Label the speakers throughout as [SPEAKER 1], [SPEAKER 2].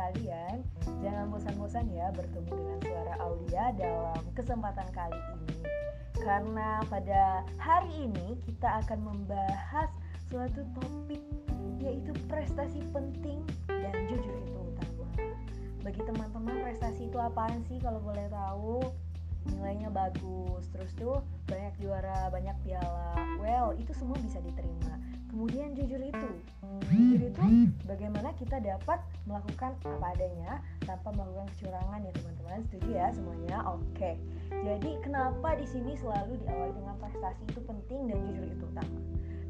[SPEAKER 1] sekalian, jangan bosan-bosan ya bertemu dengan suara Aulia dalam kesempatan kali ini. Karena pada hari ini kita akan membahas suatu topik yaitu prestasi penting dan jujur itu utama. Bagi teman-teman prestasi itu apaan sih kalau boleh tahu? Nilainya bagus, terus tuh banyak juara, banyak piala. Well, itu semua bisa diterima Kemudian jujur itu, jujur itu bagaimana kita dapat melakukan apa adanya tanpa melakukan kecurangan ya teman-teman. Setuju ya semuanya? Oke. Jadi kenapa di sini selalu diawali dengan prestasi itu penting dan jujur itu utama?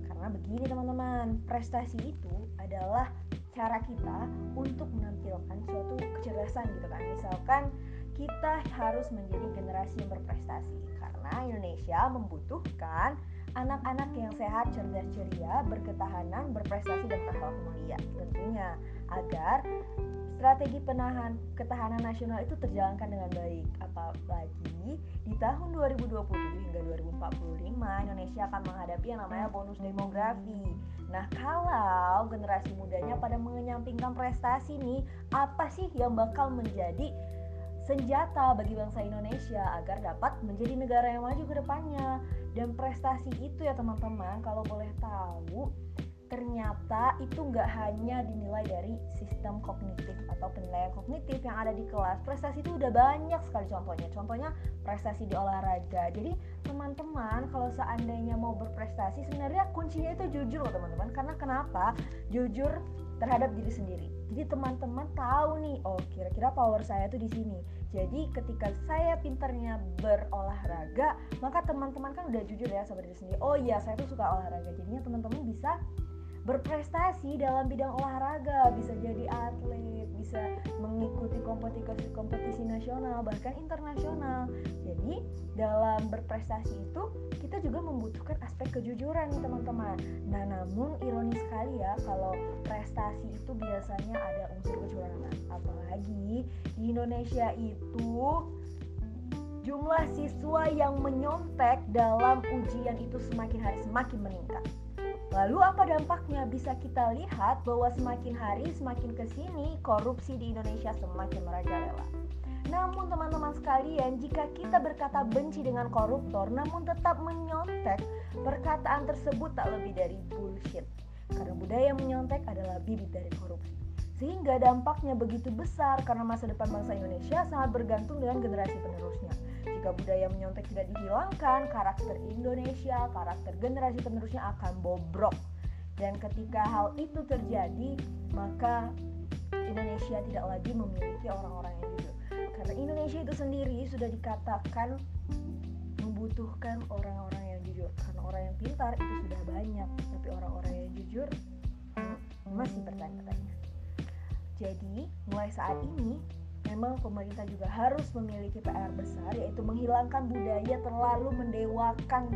[SPEAKER 1] Karena begini teman-teman, prestasi itu adalah cara kita untuk menampilkan suatu kecerdasan gitu kan. Misalkan kita harus menjadi generasi yang berprestasi karena Indonesia membutuhkan anak-anak yang sehat, cerdas, ceria, berketahanan, berprestasi dan berakhlak mulia. Tentunya agar strategi penahan ketahanan nasional itu terjalankan dengan baik. Apalagi di tahun 2027 hingga 2045 Indonesia akan menghadapi yang namanya bonus demografi. Nah, kalau generasi mudanya pada menyampingkan prestasi nih, apa sih yang bakal menjadi senjata bagi bangsa Indonesia agar dapat menjadi negara yang maju ke depannya. Dan prestasi itu ya teman-teman, kalau boleh tahu, ternyata itu nggak hanya dinilai dari sistem kognitif atau penilaian kognitif yang ada di kelas. Prestasi itu udah banyak sekali contohnya. Contohnya prestasi di olahraga. Jadi teman-teman kalau seandainya mau berprestasi sebenarnya kuncinya itu jujur loh teman-teman. Karena kenapa? Jujur terhadap diri sendiri jadi teman-teman tahu nih oh kira-kira power saya tuh di sini jadi ketika saya pinternya berolahraga, maka teman-teman kan udah jujur ya sama diri sendiri. Oh iya, saya tuh suka olahraga. Jadinya teman-teman bisa berprestasi dalam bidang olahraga, bisa jadi atlet, mengikuti kompetisi-kompetisi nasional bahkan internasional. Jadi dalam berprestasi itu kita juga membutuhkan aspek kejujuran nih teman-teman. Nah namun ironis sekali ya kalau prestasi itu biasanya ada unsur kecurangan. Apalagi di Indonesia itu jumlah siswa yang menyontek dalam ujian itu semakin hari semakin meningkat. Lalu apa dampaknya? Bisa kita lihat bahwa semakin hari semakin ke sini korupsi di Indonesia semakin merajalela. Namun teman-teman sekalian, jika kita berkata benci dengan koruptor namun tetap menyontek, perkataan tersebut tak lebih dari bullshit. Karena budaya menyontek adalah bibit dari korupsi. Sehingga dampaknya begitu besar karena masa depan bangsa Indonesia sangat bergantung dengan generasi penerusnya. Jika budaya menyontek tidak dihilangkan, karakter Indonesia, karakter generasi penerusnya akan bobrok. Dan ketika hal itu terjadi, maka Indonesia tidak lagi memiliki orang-orang yang jujur. Karena Indonesia itu sendiri sudah dikatakan membutuhkan orang-orang yang jujur. Karena orang yang pintar itu sudah banyak, tapi orang-orang yang jujur masih bertanya-tanya. Jadi, mulai saat ini memang pemerintah juga harus memiliki PR besar yaitu menghilangkan budaya terlalu mendewakan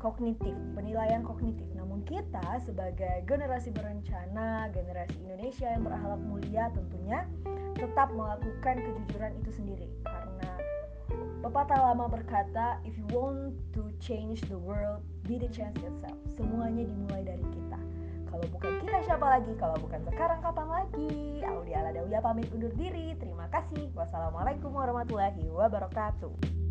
[SPEAKER 1] kognitif, penilaian kognitif. Namun kita sebagai generasi berencana, generasi Indonesia yang berakhlak mulia tentunya tetap melakukan kejujuran itu sendiri karena pepatah lama berkata if you want to change the world be the change yourself. Semuanya dimulai dari kita. Kalau bukan kita siapa lagi? Kalau bukan sekarang kapan lagi? Aulia Aladawia pamit undur diri. Terima kasih. Wassalamualaikum warahmatullahi wabarakatuh.